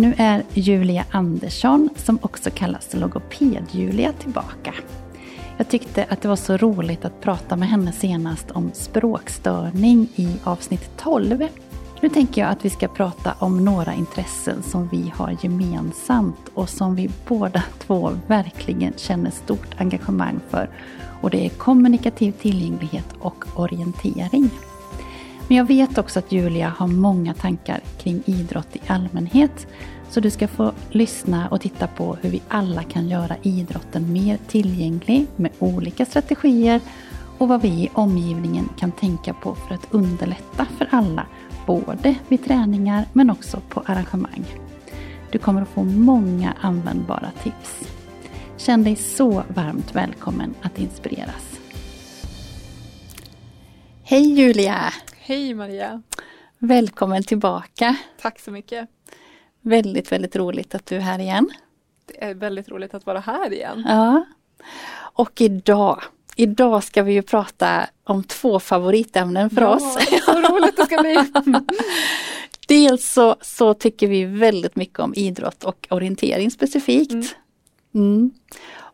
Nu är Julia Andersson, som också kallas Logoped-Julia, tillbaka. Jag tyckte att det var så roligt att prata med henne senast om språkstörning i avsnitt 12. Nu tänker jag att vi ska prata om några intressen som vi har gemensamt och som vi båda två verkligen känner stort engagemang för. Och det är kommunikativ tillgänglighet och orientering. Men jag vet också att Julia har många tankar kring idrott i allmänhet. Så du ska få lyssna och titta på hur vi alla kan göra idrotten mer tillgänglig med olika strategier och vad vi i omgivningen kan tänka på för att underlätta för alla, både vid träningar men också på arrangemang. Du kommer att få många användbara tips. Känn dig så varmt välkommen att inspireras. Hej Julia! Hej Maria! Välkommen tillbaka! Tack så mycket! Väldigt, väldigt roligt att du är här igen. Det är väldigt roligt att vara här igen. Ja. Och idag, idag ska vi ju prata om två favoritämnen för ja, oss. Så roligt det ska bli! Dels så, så tycker vi väldigt mycket om idrott och orientering specifikt. Mm. Mm.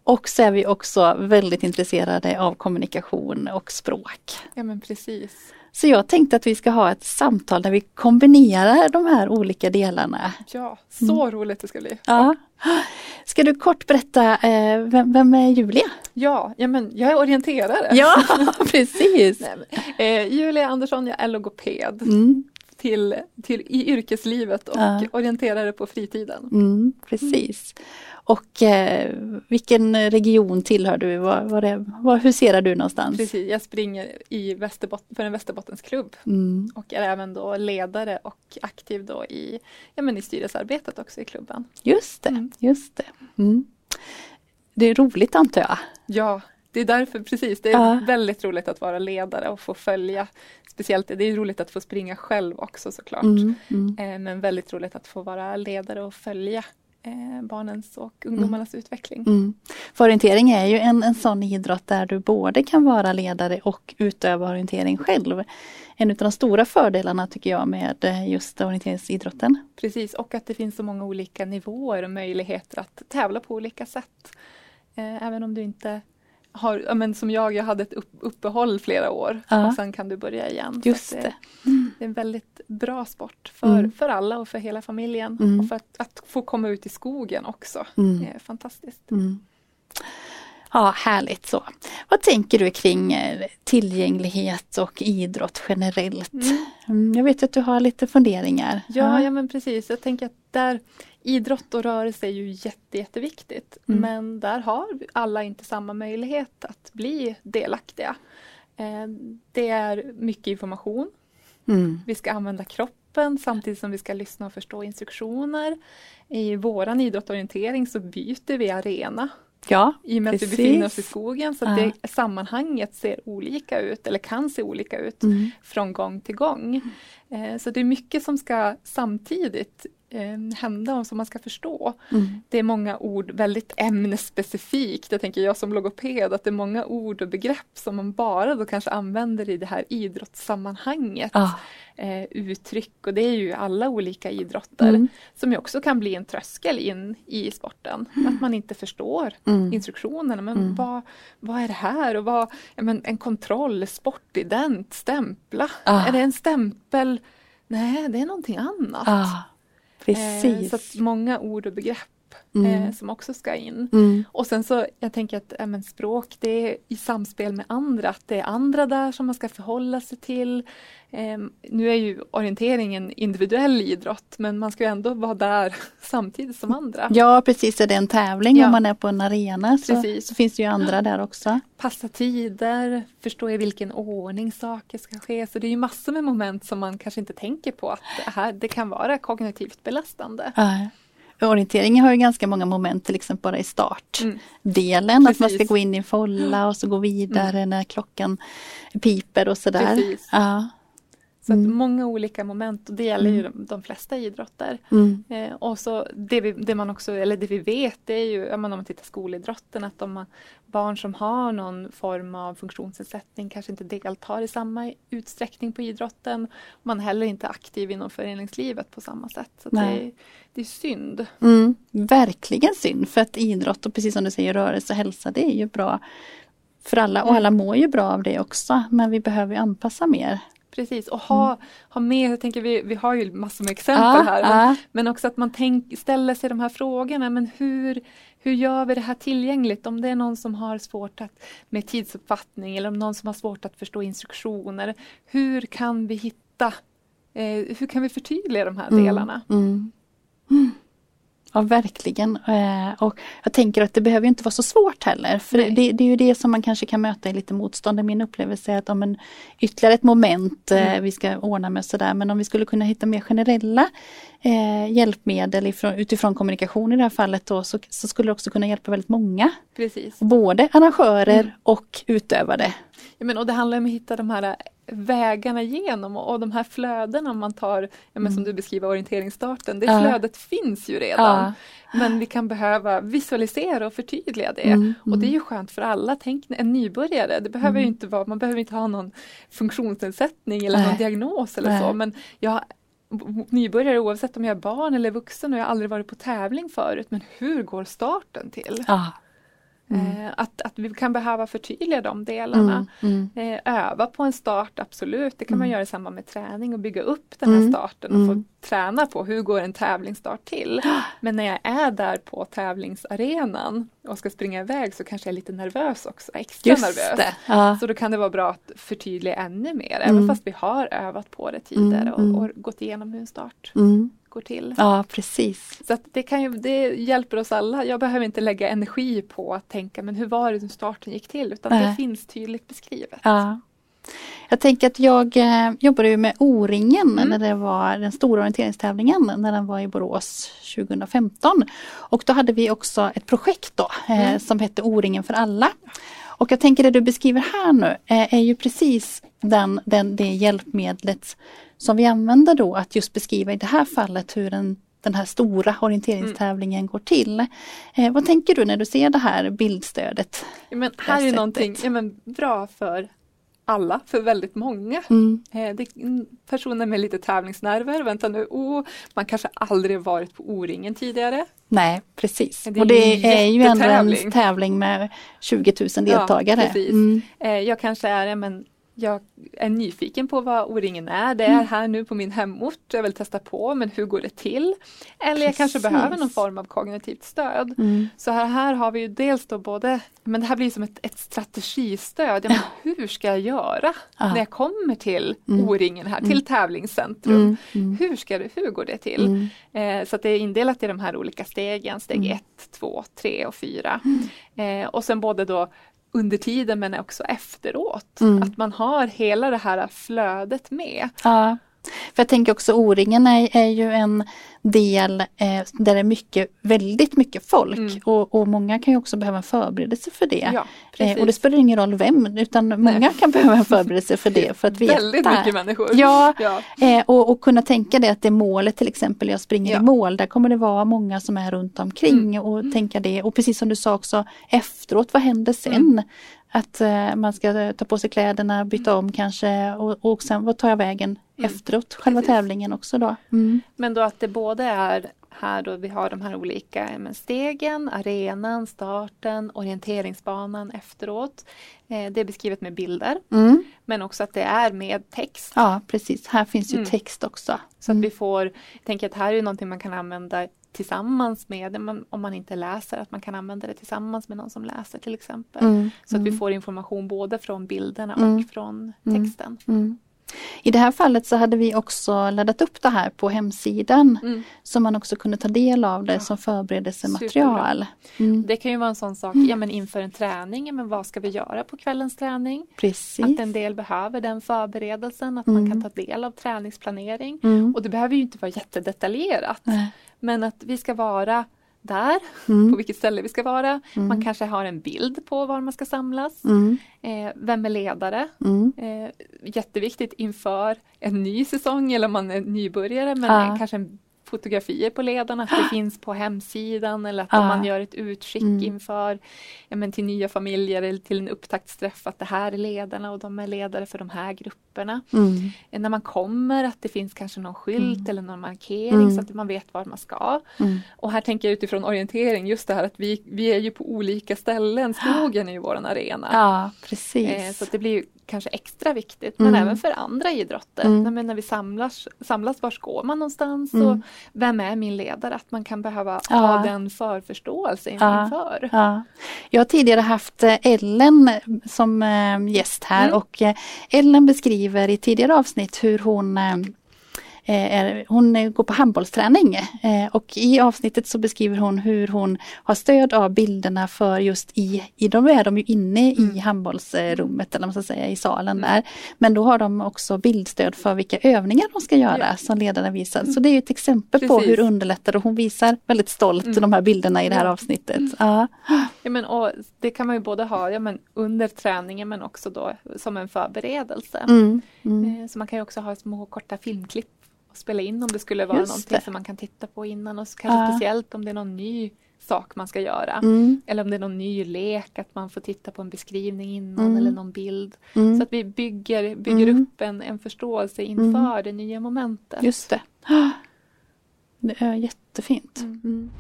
Och så är vi också väldigt intresserade av kommunikation och språk. Ja men precis. Så jag tänkte att vi ska ha ett samtal där vi kombinerar de här olika delarna. Ja, så mm. roligt det ska bli. Ja. Ska du kort berätta, eh, vem, vem, är Julia? Ja, ja men jag är orienterare. Ja, precis. Nej, eh, Julia Andersson, jag är logoped. Mm. Till, till, i yrkeslivet och ja. orienterare på fritiden. Mm, precis. Och eh, vilken region tillhör du? Var, var det, var huserar du någonstans? Precis, jag springer i Västerbot för en Västerbottensklubb mm. och är även då ledare och aktiv då i, ja, men i styrelsearbetet också i klubben. Just det, mm. just det. Mm. Det är roligt antar jag? Ja, det är därför precis, det är ja. väldigt roligt att vara ledare och få följa Speciellt det är roligt att få springa själv också såklart. Mm, mm. Eh, men väldigt roligt att få vara ledare och följa eh, barnens och ungdomarnas mm. utveckling. Mm. För orientering är ju en, en sån idrott där du både kan vara ledare och utöva orientering själv. En av de stora fördelarna tycker jag med eh, just orienteringsidrotten. Precis och att det finns så många olika nivåer och möjligheter att tävla på olika sätt. Även om du inte har, men som jag, jag hade ett uppehåll flera år ja. och sen kan du börja igen. Just det. Mm. det är en väldigt bra sport för, mm. för alla och för hela familjen. Mm. Och för att, att, få komma ut i skogen också. Mm. Det är fantastiskt. Mm. Ja, härligt så. Vad tänker du kring eh, tillgänglighet och idrott generellt? Mm. Jag vet att du har lite funderingar. Ja, ja men precis. Jag tänker att där idrott och rörelse är ju jätte, jätteviktigt. Mm. Men där har alla inte samma möjlighet att bli delaktiga. Eh, det är mycket information. Mm. Vi ska använda kroppen samtidigt som vi ska lyssna och förstå instruktioner. I våran idrottsorientering så byter vi arena. Ja, I och med precis. att vi befinner oss i skogen så att det, sammanhanget ser olika ut eller kan se olika ut mm. från gång till gång. Eh, så det är mycket som ska samtidigt eh, hända och som man ska förstå. Mm. Det är många ord väldigt ämnesspecifikt. Jag tänker jag som logoped att det är många ord och begrepp som man bara då kanske använder i det här idrottssammanhanget. Ah. Eh, uttryck och det är ju alla olika idrotter mm. som ju också kan bli en tröskel in i sporten. Mm. Att man inte förstår mm. instruktionerna. Men mm. vad, vad är det här? Och vad, men en kontroll, sportident, stämpla. Ah. Är det en stämpel? Nej, det är någonting annat. Ah. Precis. Eh, så många ord och begrepp mm. eh, som också ska in. Mm. Och sen så, jag tänker att äh, men språk det är i samspel med andra, att det är andra där som man ska förhålla sig till. Eh, nu är ju orientering en individuell idrott men man ska ändå vara där samtidigt som andra. Ja precis, är det en tävling ja. om man är på en arena så, så, finns det ju andra där också. Passa tider, förstå i vilken ordning saker ska ske. Så det är ju massor med moment som man kanske inte tänker på att det, här, det kan vara kognitivt belastande. Ja. Orienteringen har ju ganska många moment till exempel bara i startdelen. Mm. Att man ska gå in i en folla och så gå vidare mm. när klockan piper och sådär. Ja. Så mm. många olika moment och det gäller ju mm. de, de flesta idrotter. Mm. Eh, och så det, vi, det, man också, eller det vi vet det är ju, om man tittar skolidrotten, att de barn som har någon form av funktionsnedsättning kanske inte deltar i samma utsträckning på idrotten. Man är heller inte aktiv inom föreningslivet på samma sätt. Så det, är, det är synd. Mm, verkligen synd för att idrott och precis som du säger rörelse och hälsa det är ju bra för alla och mm. alla mår ju bra av det också men vi behöver anpassa mer Precis, och ha, mm. ha med, jag tänker vi, vi har ju massor med exempel ah, här, men, ah. men, också att man tänk, ställer sig de här frågorna, men hur, hur gör vi det här tillgängligt? Om det är någon som har svårt att, med tidsuppfattning eller om någon som har svårt att förstå instruktioner, hur kan vi hitta, eh, hur kan vi förtydliga de här mm. delarna? Mm. Ja verkligen. Eh, och jag tänker att det behöver inte vara så svårt heller. För det, det, är ju det som man kanske kan möta i lite motstånd. Min upplevelse är att om en ytterligare ett moment eh, mm. vi ska ordna med sådär. Men om vi skulle kunna hitta mer generella eh, hjälpmedel ifrån, utifrån kommunikation i det här fallet då, så, så skulle det också kunna hjälpa väldigt många. Precis. Både arrangörer mm. och utövare. Ja, men, och det handlar om att hitta de här vägarna igenom och, och de här flödena man tar, ja, men mm. som du beskriver orienteringsstarten, det ja. flödet finns ju redan. Ja. Men vi kan behöva visualisera och förtydliga det. Mm. Och det är ju skönt för alla. Tänk en nybörjare, det behöver mm. inte vara, man behöver inte ha någon funktionsnedsättning eller Nej. någon diagnos eller Nej. så. Men jag nybörjare oavsett om jag är barn eller vuxen och jag har aldrig varit på tävling förut. Men hur går starten till? Ja. Mm. Eh, att, att vi kan behöva förtydliga de delarna. Mm. Mm. Eh, öva på en start, absolut. Det kan man mm. göra i samband med träning och bygga upp den här mm. starten och få mm. träna på hur går en tävlingsstart till. Men när jag är där på tävlingsarenan och ska springa iväg så kanske jag är lite nervös också, extra Just nervös. Ja. Så då kan det vara bra att förtydliga ännu mer, även fast vi har övat på det tidigare och, och gått igenom hur en start går till. Ja, precis. Så det, kan ju, det hjälper oss alla. Jag behöver inte lägga energi på att tänka, men hur var det som starten gick till? Utan äh. det finns tydligt beskrivet. Ja. Jag tänker att jag eh, jobbade med O-ringen mm. när det var den stora orienteringstävlingen när den var i Borås 2015. Och då hade vi också ett projekt då eh, mm. som hette O-ringen för alla. Och jag tänker det du beskriver här nu eh, är ju precis den, den, det hjälpmedlet som vi använder då att just beskriva i det här fallet hur en, den här stora orienteringstävlingen mm. går till. Eh, vad tänker du när du ser det här bildstödet? Ja, men här är någonting ja, men bra för alla, för väldigt många. Mm. Eh, det, personer med lite tävlingsnerver, vänta nu, oh, man kanske aldrig varit på O-ringen tidigare. Nej precis, det och det är ju ändå en tävling med 20 000 deltagare. Ja, precis. Mm. Eh, jag kanske är men jag är nyfiken på vad O-ringen är. Det är mm. här nu på min hemort. Jag vill testa på men hur går det till? Eller Precis. jag kanske behöver någon form av kognitivt stöd. Mm. Så här, här har vi ju dels då både, men det här blir som ett, ett strategistöd. Ja, men hur ska jag göra ah. när jag kommer till mm. O-ringen här, till mm. tävlingscentrum? Mm. Mm. Hur, ska det, hur går det till? Eh, så det är indelat i de här olika stegen, steg 1, 2, 3 och 4. Eh, och sen både då under tiden men också efteråt. Mm. Att man har hela det här flödet med. Ja. För jag tänker också O-ringen är, är ju en del eh, där det är mycket, väldigt mycket folk mm. och, och, många kan ju också behöva en förberedelse för det. Ja, eh, och det spelar ingen roll vem utan Nej. många kan behöva en förberedelse för det. För att veta. Väldigt mycket människor. Ja, ja. Eh, och, och, kunna tänka det att det målet till exempel, jag springer ja. i mål, där kommer det vara många som är runt omkring mm. och mm. tänka det. Och precis som du sa också efteråt, vad händer sen? Mm. Att uh, man ska ta på sig kläderna, byta om kanske och, och sen vad tar jag vägen mm. efteråt, själva Precis. tävlingen också då. Mm. Men då att det både är här då vi har de här olika men stegen, arenan, starten, orienteringsbanan efteråt. Eh, det är beskrivet med bilder. Mm. Men också att det är med text. Ja precis, här finns ju mm. text också. Så att vi får, jag tänker att här är någonting man kan använda tillsammans med, om man inte läser, att man kan använda det tillsammans med någon som läser till exempel. Mm, så att vi mm. får information både från bilderna och mm. från mm. texten. Mm. I det här fallet så hade vi också laddat upp det här på hemsidan mm. så man också kunde ta del av det ja. som förberedelsematerial. Mm. Det kan ju vara en sån sak, ja men inför en träning, men vad ska vi göra på kvällens träning? Precis. Att en del behöver den förberedelsen, att mm. man kan ta del av träningsplanering. Och det behöver ju inte vara jättedetaljerat. Nej. Men att vi ska vara där, mm. på vilket ställe vi ska vara. Mm. Man kanske har en bild på var man ska samlas. Mm. Eh, vem är ledare? Mm. Eh, jätteviktigt inför en ny säsong eller om man är nybörjare men ja. kanske en fotografier på ledarna, att det finns på hemsidan eller att ah. om man gör ett utskick mm. inför ja, men till nya familjer eller till en upptaktsträff att det här är ledarna och de är ledare för de här grupperna. Mm. När man kommer att det finns kanske någon skylt mm. eller någon markering mm. så att man vet var man ska. Mm. Och här tänker jag utifrån orientering just det här att vi, vi är ju på olika ställen, skogen är ju våran arena. Ja, precis. Eh, så det blir kanske extra viktigt men mm. även för andra idrotter. Mm. när vi samlas, samlas, var går man någonstans mm. och vem är min ledare? Att man kan behöva ja. ha den förförståelsen inför. Ja. Jag har tidigare haft eh, Ellen som eh, gäst här mm. och eh, Ellen beskriver i tidigare avsnitt hur hon Eh, hon går på handbollsträning eh, och i avsnittet så beskriver hon hur hon har stöd av bilderna för just i, i då är de ju inne mm. i handbollsrummet eller man ska säga i salen mm. där. Men då har de också bildstöd för vilka övningar de ska göra som ledarna visar. Så det är ett exempel Precis. på hur underlättar och hon visar väldigt stolt mm. de här bilderna i det här avsnittet. Mm. Ja. Ja, men, och det kan man ju både ha ja, men under träningen men också då som en förberedelse. Mm. Mm. Eh, så man kan ju också ha små korta filmklipp spela in om det skulle vara Just någonting det. som man kan titta på innan och kanske ja. speciellt om det är någon ny sak man ska göra. Mm. Eller om det är någon ny lek, att man får titta på en beskrivning innan mm. eller någon bild. Mm. Så att vi bygger, bygger mm. upp en, en förståelse inför mm. det nya momentet. Just det. Det är jättefint. Mm.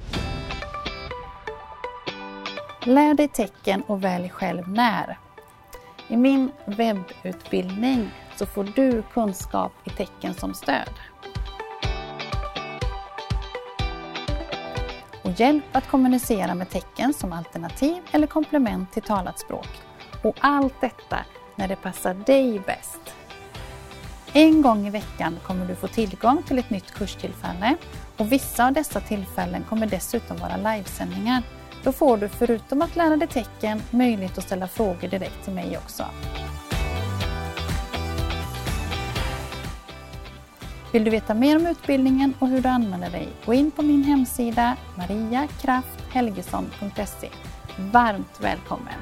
Lär dig tecken och välj själv när. I min webbutbildning så får du kunskap i tecken som stöd. Hjälp att kommunicera med tecken som alternativ eller komplement till talat språk. Och allt detta när det passar dig bäst. En gång i veckan kommer du få tillgång till ett nytt kurstillfälle och vissa av dessa tillfällen kommer dessutom vara livesändningar. Då får du förutom att lära dig tecken möjlighet att ställa frågor direkt till mig också. Vill du veta mer om utbildningen och hur du använder dig? Gå in på min hemsida mariakrafthelgesson.se. Varmt välkommen!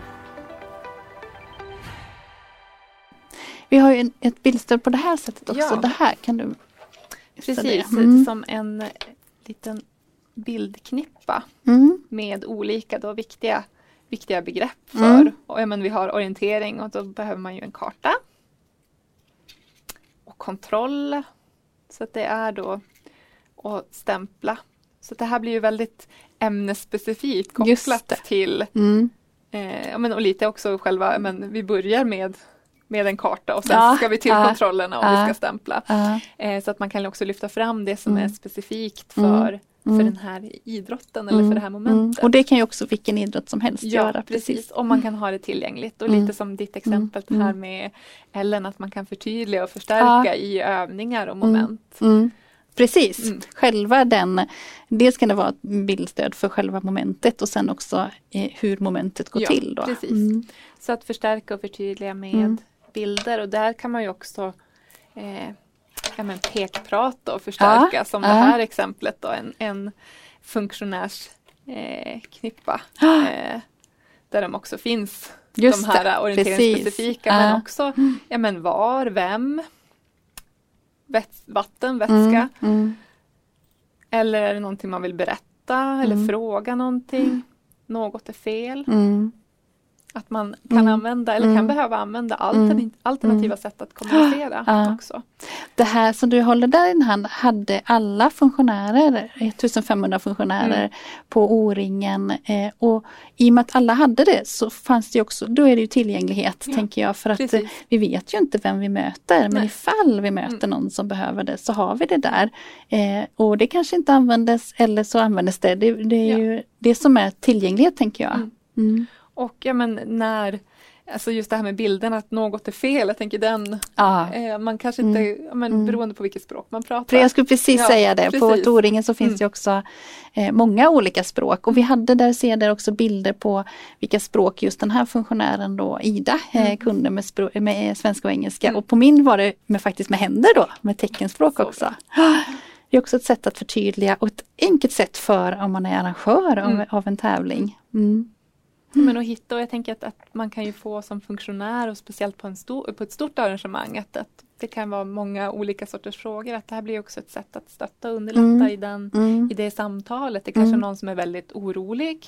Vi har ju ett bildstöd på det här sättet också. Ja. Det här kan du Precis, mm. som en liten bildknippa mm. med olika då viktiga, viktiga begrepp för. Mm. Och, ja, men vi har orientering och då behöver man ju en karta. Och kontroll så att det är då att stämpla. Så det här blir ju väldigt ämnesspecifikt kopplat till mm. eh, men, och lite också själva, men vi börjar med med en karta och sen ja, ska vi till ja, kontrollerna och ja, vi ska stämpla. Eh, så att man kan också lyfta fram det som mm. är specifikt mm. för Mm. För den här idrotten eller mm. för det här mm. momentet. Och det kan ju också vilken idrott som helst ja, göra. Precis. Och man kan ha det tillgängligt och lite som ditt exempel mm. här med Ellen att man kan förtydliga och förstärka ja. i övningar och moment. Precis, mm. själva den, dels kan det vara ett bildstöd för själva momentet och sen också eh, hur momentet går ja, till. Då. Precis. Mm. Så att förstärka och förtydliga med mm. bilder och där kan man ju också eh, ja, men pekprata och förstärka ja, som det här exemplet då, en, en funktionärsknippa. Eh, eh, där de också finns Just de här orienteringsspecifika men också ja, men var, vem, vatten, vätska. Mm, mm. Eller är det någonting man vill berätta eller mm. fråga någonting. Något är fel. Mm. Att man kan mm. använda eller kan mm. behöva använda alternativ, mm. alternativa mm. sätt att kommunicera ja. också. Det här som du håller där i din hand hade alla funktionärer, 1500 funktionärer mm. på O-ringen eh, och i och med att alla hade det så fanns det också, då är det ju tillgänglighet ja. tänker jag för att Precis. vi vet ju inte vem vi möter men Nej. ifall vi möter någon som behöver det så har vi det där. Eh, och det kanske inte användes eller så användes det. Det, det är ja. ju det som är tillgänglighet tänker jag. Och ja men när Alltså just det här med bilden att något är fel, jag tänker den, ah. eh, man kanske inte, mm. men mm. beroende på vilket språk man pratar. Jag skulle precis ja, säga det, precis. på Toringen så finns mm. det också eh, många olika språk och vi hade där, ser där också bilder på vilka språk just den här funktionären då, Ida, eh, mm. kunde med, med, svenska och engelska mm. och på min var det med, faktiskt med händer då, med teckenspråk så. också. Det är också ett sätt att förtydliga och ett enkelt sätt för om man är arrangör av, mm. av en tävling. Mm. Men att hitta och jag tänker att, att, man kan ju få som funktionär och speciellt på, en stor, på ett stort arrangemang att, att det kan vara många olika sorters frågor. Att det här blir också ett sätt att stötta och underlätta mm. i, den, mm. i det samtalet. Det är kanske mm. någon som är väldigt orolig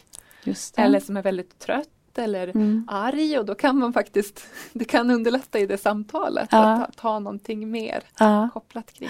eller som är väldigt trött eller mm. arg och då kan man faktiskt, det kan underlätta i det samtalet ja. att ha någonting mer ja. kopplat kring.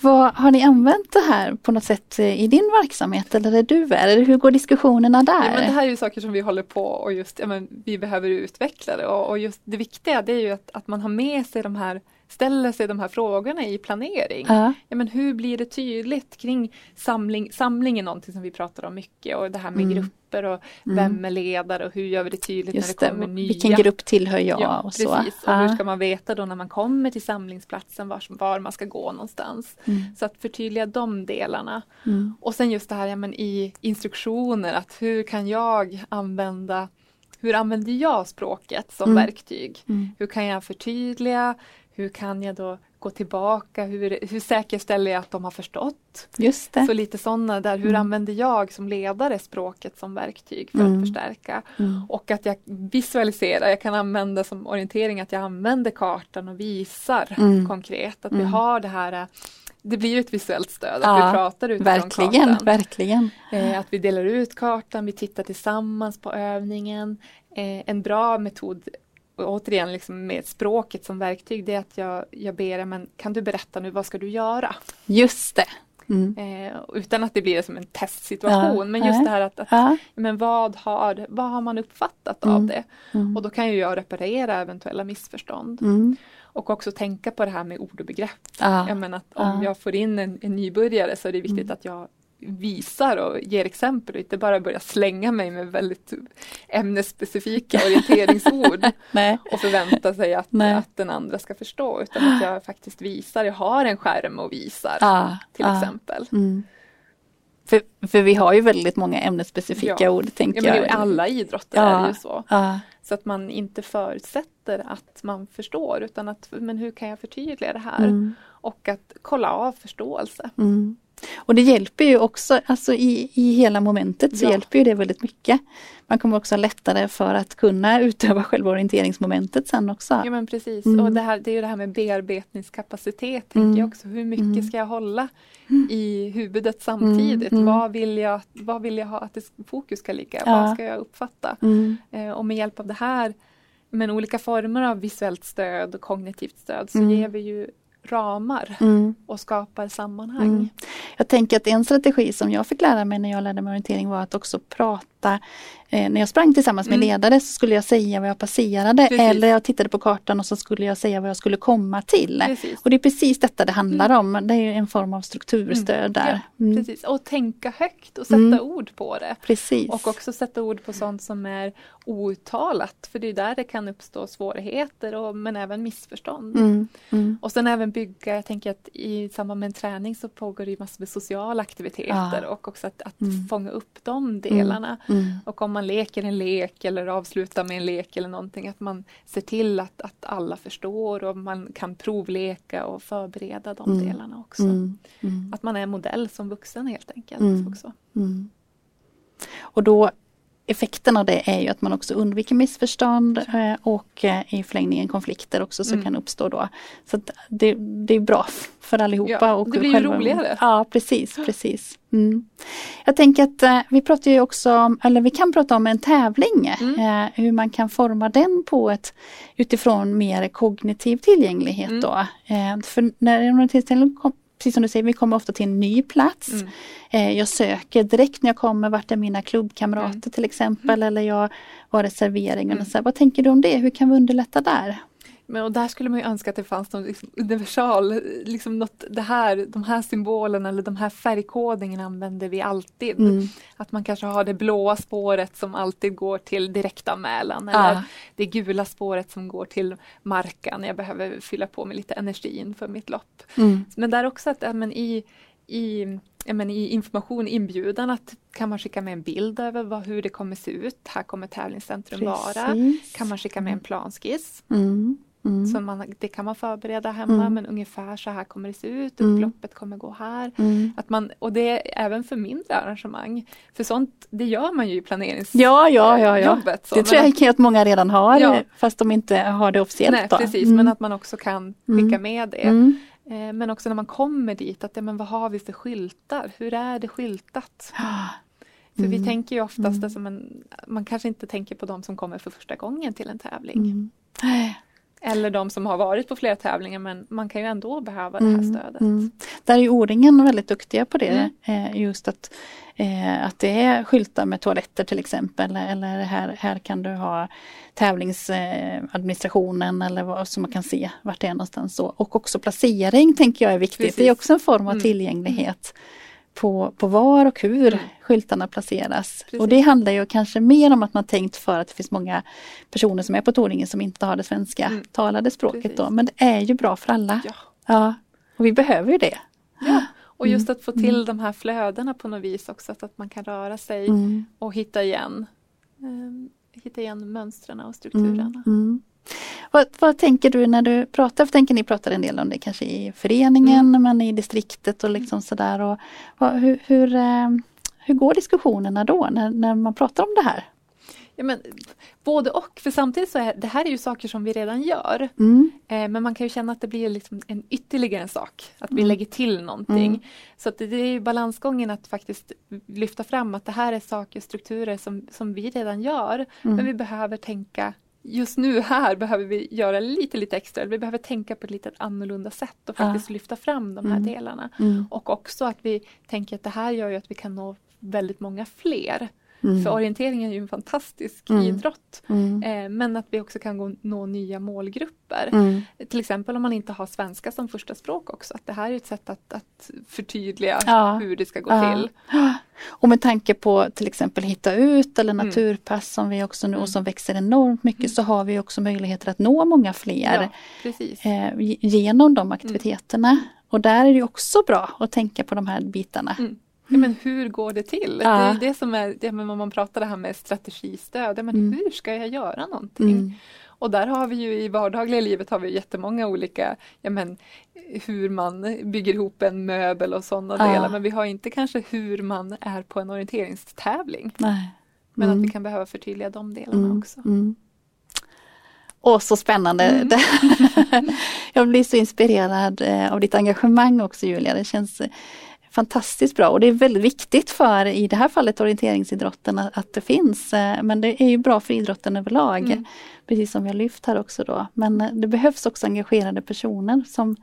Vad, har ni använt det här på något sätt i din verksamhet eller är du är? Eller hur går diskussionerna där? Ja, men det här är ju saker som vi håller på och just, ja, men vi behöver utveckla det och, och just det viktiga det är ju att, att man har med sig de här ställer sig de här frågorna i planering. Ja. ja. men hur blir det tydligt kring samling? Samling är någonting som vi pratar om mycket och det här med mm. grupper och mm. vem är ledare och hur gör vi det tydligt Just när det kommer det, nya. Vilken grupp tillhör jag ja, och så. Precis. Och hur ska man veta då när man kommer till samlingsplatsen var, var man ska gå någonstans. Mm. Så att förtydliga de delarna. Mm. Och sen just det här ja, men i instruktioner att hur kan jag använda hur använder jag språket som mm. verktyg? Mm. Hur kan jag förtydliga? Hur kan jag då gå tillbaka? Hur, hur säkerställer jag att de har förstått? Just det. Så lite sådana där, hur mm. använder jag som ledare språket som verktyg för mm. att förstärka? Mm. Och att jag visualiserar, jag kan använda som orientering att jag använder kartan och visar mm. konkret att vi mm. har det här det blir ett visuellt stöd, ja, att vi pratar utifrån verkligen, kartan. Verkligen. Eh, att vi delar ut kartan, vi tittar tillsammans på övningen. Eh, en bra metod återigen liksom med språket som verktyg, det är att jag, jag ber, men kan du berätta nu, vad ska du göra? Just det. Mm. Eh, utan att det blir som en testsituation, ja, men just det här att, att ja. men vad, har, vad har man uppfattat mm. av det? Mm. Och då kan ju jag reparera eventuella missförstånd. Mm. Och också tänka på det här med ord och begrepp. Ja. Jag menar att om jag får in en, en nybörjare så är det viktigt mm. att jag visar och ger exempel och inte bara börjar slänga mig med väldigt ämnesspecifika orienteringsord och förvänta sig att, att den andra ska förstå utan att jag faktiskt visar, jag har en skärm och visar ah, till ah, exempel. Mm. För, för vi har ju väldigt många ämnesspecifika ja. ord tänker ja, men jag. Alla idrotter ja, är det ju så. Ja. Så att man inte förutsätter att man förstår utan att men hur kan jag förtydliga det här? Mm. Och att kolla av förståelse. Mm. Och det hjälper ju också, alltså i, i hela momentet så ja. hjälper ju det väldigt mycket. Man kommer också lättare för att kunna utöva själva orienteringsmomentet sen också. Ja men precis, mm. och det, här, det är ju det här med bearbetningskapacitet, tänker mm. jag också. Hur mycket mm. ska jag hålla mm. i huvudet samtidigt? Mm. Vad, vill jag, vad vill jag ha att det, fokus ska ligga? Ja. Vad ska jag uppfatta? Eh, och med hjälp av det här, med olika former av visuellt stöd och kognitivt stöd så ger vi ju ramar mm. och skapar sammanhang. Mm. Jag tänker att en strategi som jag fick lära mig när jag lärde mig orientering var att också prata eh, när jag sprang tillsammans med mm. ledare så skulle jag säga vad jag passerade precis. eller jag tittade på kartan och så skulle jag säga vad jag skulle komma till. Precis. Och det är precis detta det handlar mm. om. Det är en form av strukturstöd mm. där. Ja, mm. precis. Och tänka högt och sätta mm. ord på det. Precis. Och också sätta ord på sånt som är outtalat för det är där det kan uppstå svårigheter och, men även missförstånd. Mm. Och sen även bygga, jag tänker att i samband med en träning så pågår det massor med sociala aktiviteter ja. och också att, att fånga upp de delarna. Och om man leker en lek eller avslutar med en lek eller någonting, att man ser till att, att alla förstår och man kan provleka och förbereda de mm. delarna också. Mm. Att man är modell som vuxen helt enkelt. Mm. också. Och då effekten av det är ju att man också undviker missförstånd eh, och eh, i förlängningen konflikter också som mm. kan uppstå då. Så det, det är bra för allihopa. Ja, och det blir själva, roligare. Ja precis, precis. Mm. Jag tänker att eh, vi pratar ju också om, eller vi kan prata om en tävling, mm. hur man kan forma den på ett utifrån mer kognitiv tillgänglighet mm. då. För när universitetstävling precis som du säger, vi kommer ofta till en ny plats. Mm. Eh, jag söker direkt när jag kommer, vart är mina klubbkamrater mm. till exempel, mm. eller jag var i serveringen. Mm. Så här, vad tänker du om det? Hur kan vi underlätta där? Men och där skulle man ju önska att det fanns något liksom universal, liksom något, det här, de här symbolerna eller de här färgkodningarna använder vi alltid. Mm. Att man kanske har det blåa spåret som alltid går till direktanmälan eller ja. det gula spåret som går till markan. Jag behöver fylla på med lite energi inför mitt lopp. Mm. Men där också att men, i, i men i information, inbjudan, att kan man skicka med en bild över vad, hur det kommer se ut. Här kommer tävlingscentrum Precis. vara. Kan man skicka med en planskiss. Mm. Mm. Så man, det kan man förbereda hemma mm. men ungefär så här kommer det se ut, mm. upploppet kommer gå här. Mm. Att man, och det är även för mindre arrangemang. För sånt, det gör man ju i planeringsjobbet. Ja, ja, ja, ja. det tror jag att många redan har ja. fast de inte har det officiellt. Nej, då. precis, men mm. att man också kan skicka mm. med det. Eh, men också när man kommer dit, att ja, men vad har vi för skyltar? Hur är det skyltat? För vi tänker ju oftast mm. som en, man kanske inte tänker på de som kommer för första gången till en tävling. Eller de som har varit på flera tävlingar men man kan ju ändå behöva det här mm, stödet. Mm. Där är O-ringen väldigt duktiga på det. Mm. Eh, just att, eh, att det är skyltar med toaletter till exempel eller här, här kan du ha tävlingsadministrationen eller vad som man kan se vart det är någonstans. Så. Och också placering tänker jag är viktigt. Precis. Det är också en form av mm. På, på var och hur mm. skyltarna placeras. Precis. Och det handlar ju kanske mer om att man tänkt för att det finns många personer som är på Toringen som inte har det svenska mm. talade språket Precis. då. Men det är ju bra för alla. Ja. ja. Och vi behöver ju det. Ja. Och just mm. att få till mm. de här flödena på något vis också, så att man kan röra sig mm. och hitta igen, um, hitta igen mönstren och strukturerna. Vad, vad, tänker du när du pratar? För tänker ni pratar en del om det kanske i föreningen mm. men i distriktet och liksom sådär. Och, vad, hur, hur, eh, hur går diskussionerna då när, när man pratar om det här? Ja, men, både och, för samtidigt så är det här är ju saker som vi redan gör. Mm. Eh, men man kan ju känna att det blir liksom en ytterligare en sak, att vi mm. lägger till någonting. Mm. Så det, det är ju balansgången att faktiskt lyfta fram att det här är saker, strukturer som, som vi redan gör. Men mm. vi behöver tänka just nu här behöver vi göra lite, lite extra. Vi behöver tänka på ett lite annorlunda sätt och faktiskt ja. lyfta fram de här mm. delarna. Mm. Och också att vi tänker att det här gör ju att vi kan nå väldigt många fler. Mm. För orientering är ju en fantastisk mm. idrott. Mm. Eh, men att vi också kan gå, nå nya målgrupper. Mm. Till exempel om man inte har svenska som första språk också. Att det här är ett sätt att, att förtydliga ja. hur det ska gå ja. till. Och med tanke på till exempel Hitta ut eller mm. Naturpass som vi också nu och mm. som växer enormt mycket så har vi också möjligheter att nå många fler ja, eh, genom de aktiviteterna. Och där är det också bra att tänka på de här bitarna. Ja, men hur går det till? Ja. Det är det som är, men om man pratar det här med strategistöd, ja, men mm. hur ska jag göra någonting? Mm. Och där har vi ju i vardagliga livet har vi jättemånga olika, ja men hur man bygger ihop en möbel och sådana ja. delar, men vi har inte kanske hur man är på en orienteringstävling. Nej. Men mm. att vi kan behöva förtydliga de delarna mm. också. Mm. Åh, så spännande! Mm. jag blir så inspirerad eh, av ditt engagemang också Julia. Det känns fantastiskt bra och det är väldigt viktigt för i det här fallet orienteringsidrotten att det finns. Eh, men det är ju bra för idrotten överlag. Mm. Precis som vi har lyft här också då. Men eh, det behövs också engagerade personer som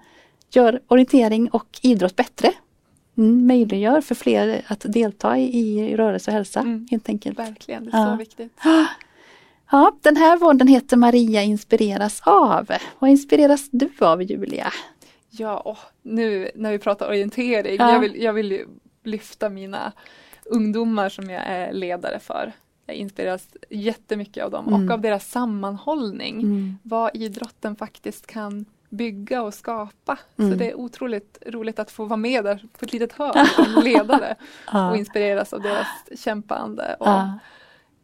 gör orientering och idrott bättre. Mm, möjliggör för fler att delta i, i rörelse och hälsa mm. helt enkelt. Verkligen, det är ja. så viktigt. Ja, den här vården heter Maria inspireras av. Vad inspireras du av Julia? Ja, oh, nu när vi pratar orientering, ja. jag, vill, jag vill lyfta mina ungdomar som jag är ledare för. Jag inspireras jättemycket av dem mm. och av deras sammanhållning. Mm. Vad idrotten faktiskt kan bygga och skapa. Mm. Så det är otroligt roligt att få vara med där på ett litet hörn som ledare ja. och inspireras av deras kämpande och ja.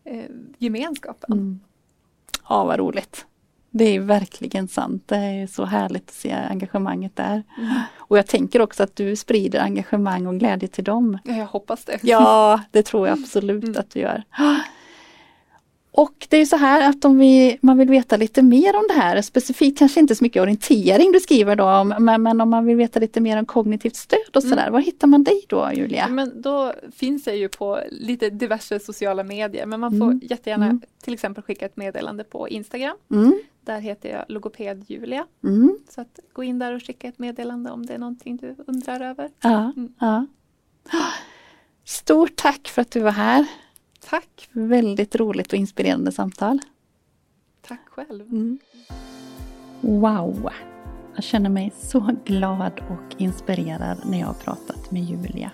eh, gemenskapen. Mm. Ja, vad roligt. Det är verkligen sant. Det är så härligt att se engagemanget där. Mm. Och jag tänker också att du sprider engagemang och glädje till dem. Ja, jag hoppas det. Ja, det tror jag absolut mm. att du gör. Och det är så här att om vi, man vill veta lite mer om det här, specifikt kanske inte så mycket orientering du skriver då om, men, men om man vill veta lite mer om kognitivt stöd och sådär, mm. var hittar man dig då Julia? Men då finns jag ju på lite diverse sociala medier, men man får mm. jättegärna mm. till exempel skicka ett meddelande på Instagram. Mm. Där heter jag logoped Julia. Mm. Så att gå in där och skicka ett meddelande om det är någonting du undrar över. Ja, mm. ja. Stort tack för att du var här. Tack! Väldigt roligt och inspirerande samtal. Tack själv! Mm. Wow! Jag känner mig så glad och inspirerad när jag har pratat med Julia.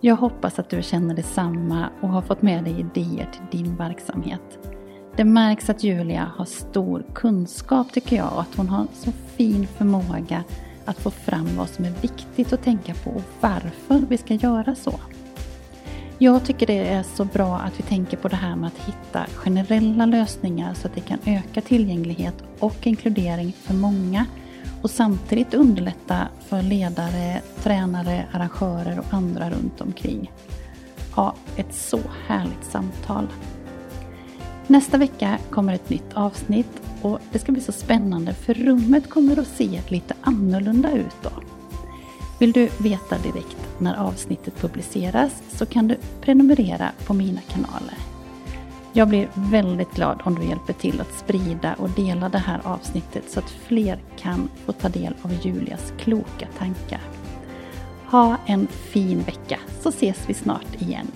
Jag hoppas att du känner detsamma och har fått med dig idéer till din verksamhet. Det märks att Julia har stor kunskap tycker jag och att hon har så fin förmåga att få fram vad som är viktigt att tänka på och varför vi ska göra så. Jag tycker det är så bra att vi tänker på det här med att hitta generella lösningar så att det kan öka tillgänglighet och inkludering för många och samtidigt underlätta för ledare, tränare, arrangörer och andra runt omkring. Ja, ett så härligt samtal. Nästa vecka kommer ett nytt avsnitt och det ska bli så spännande för rummet kommer att se lite annorlunda ut då. Vill du veta direkt när avsnittet publiceras så kan du prenumerera på mina kanaler. Jag blir väldigt glad om du hjälper till att sprida och dela det här avsnittet så att fler kan få ta del av Julias kloka tankar. Ha en fin vecka så ses vi snart igen.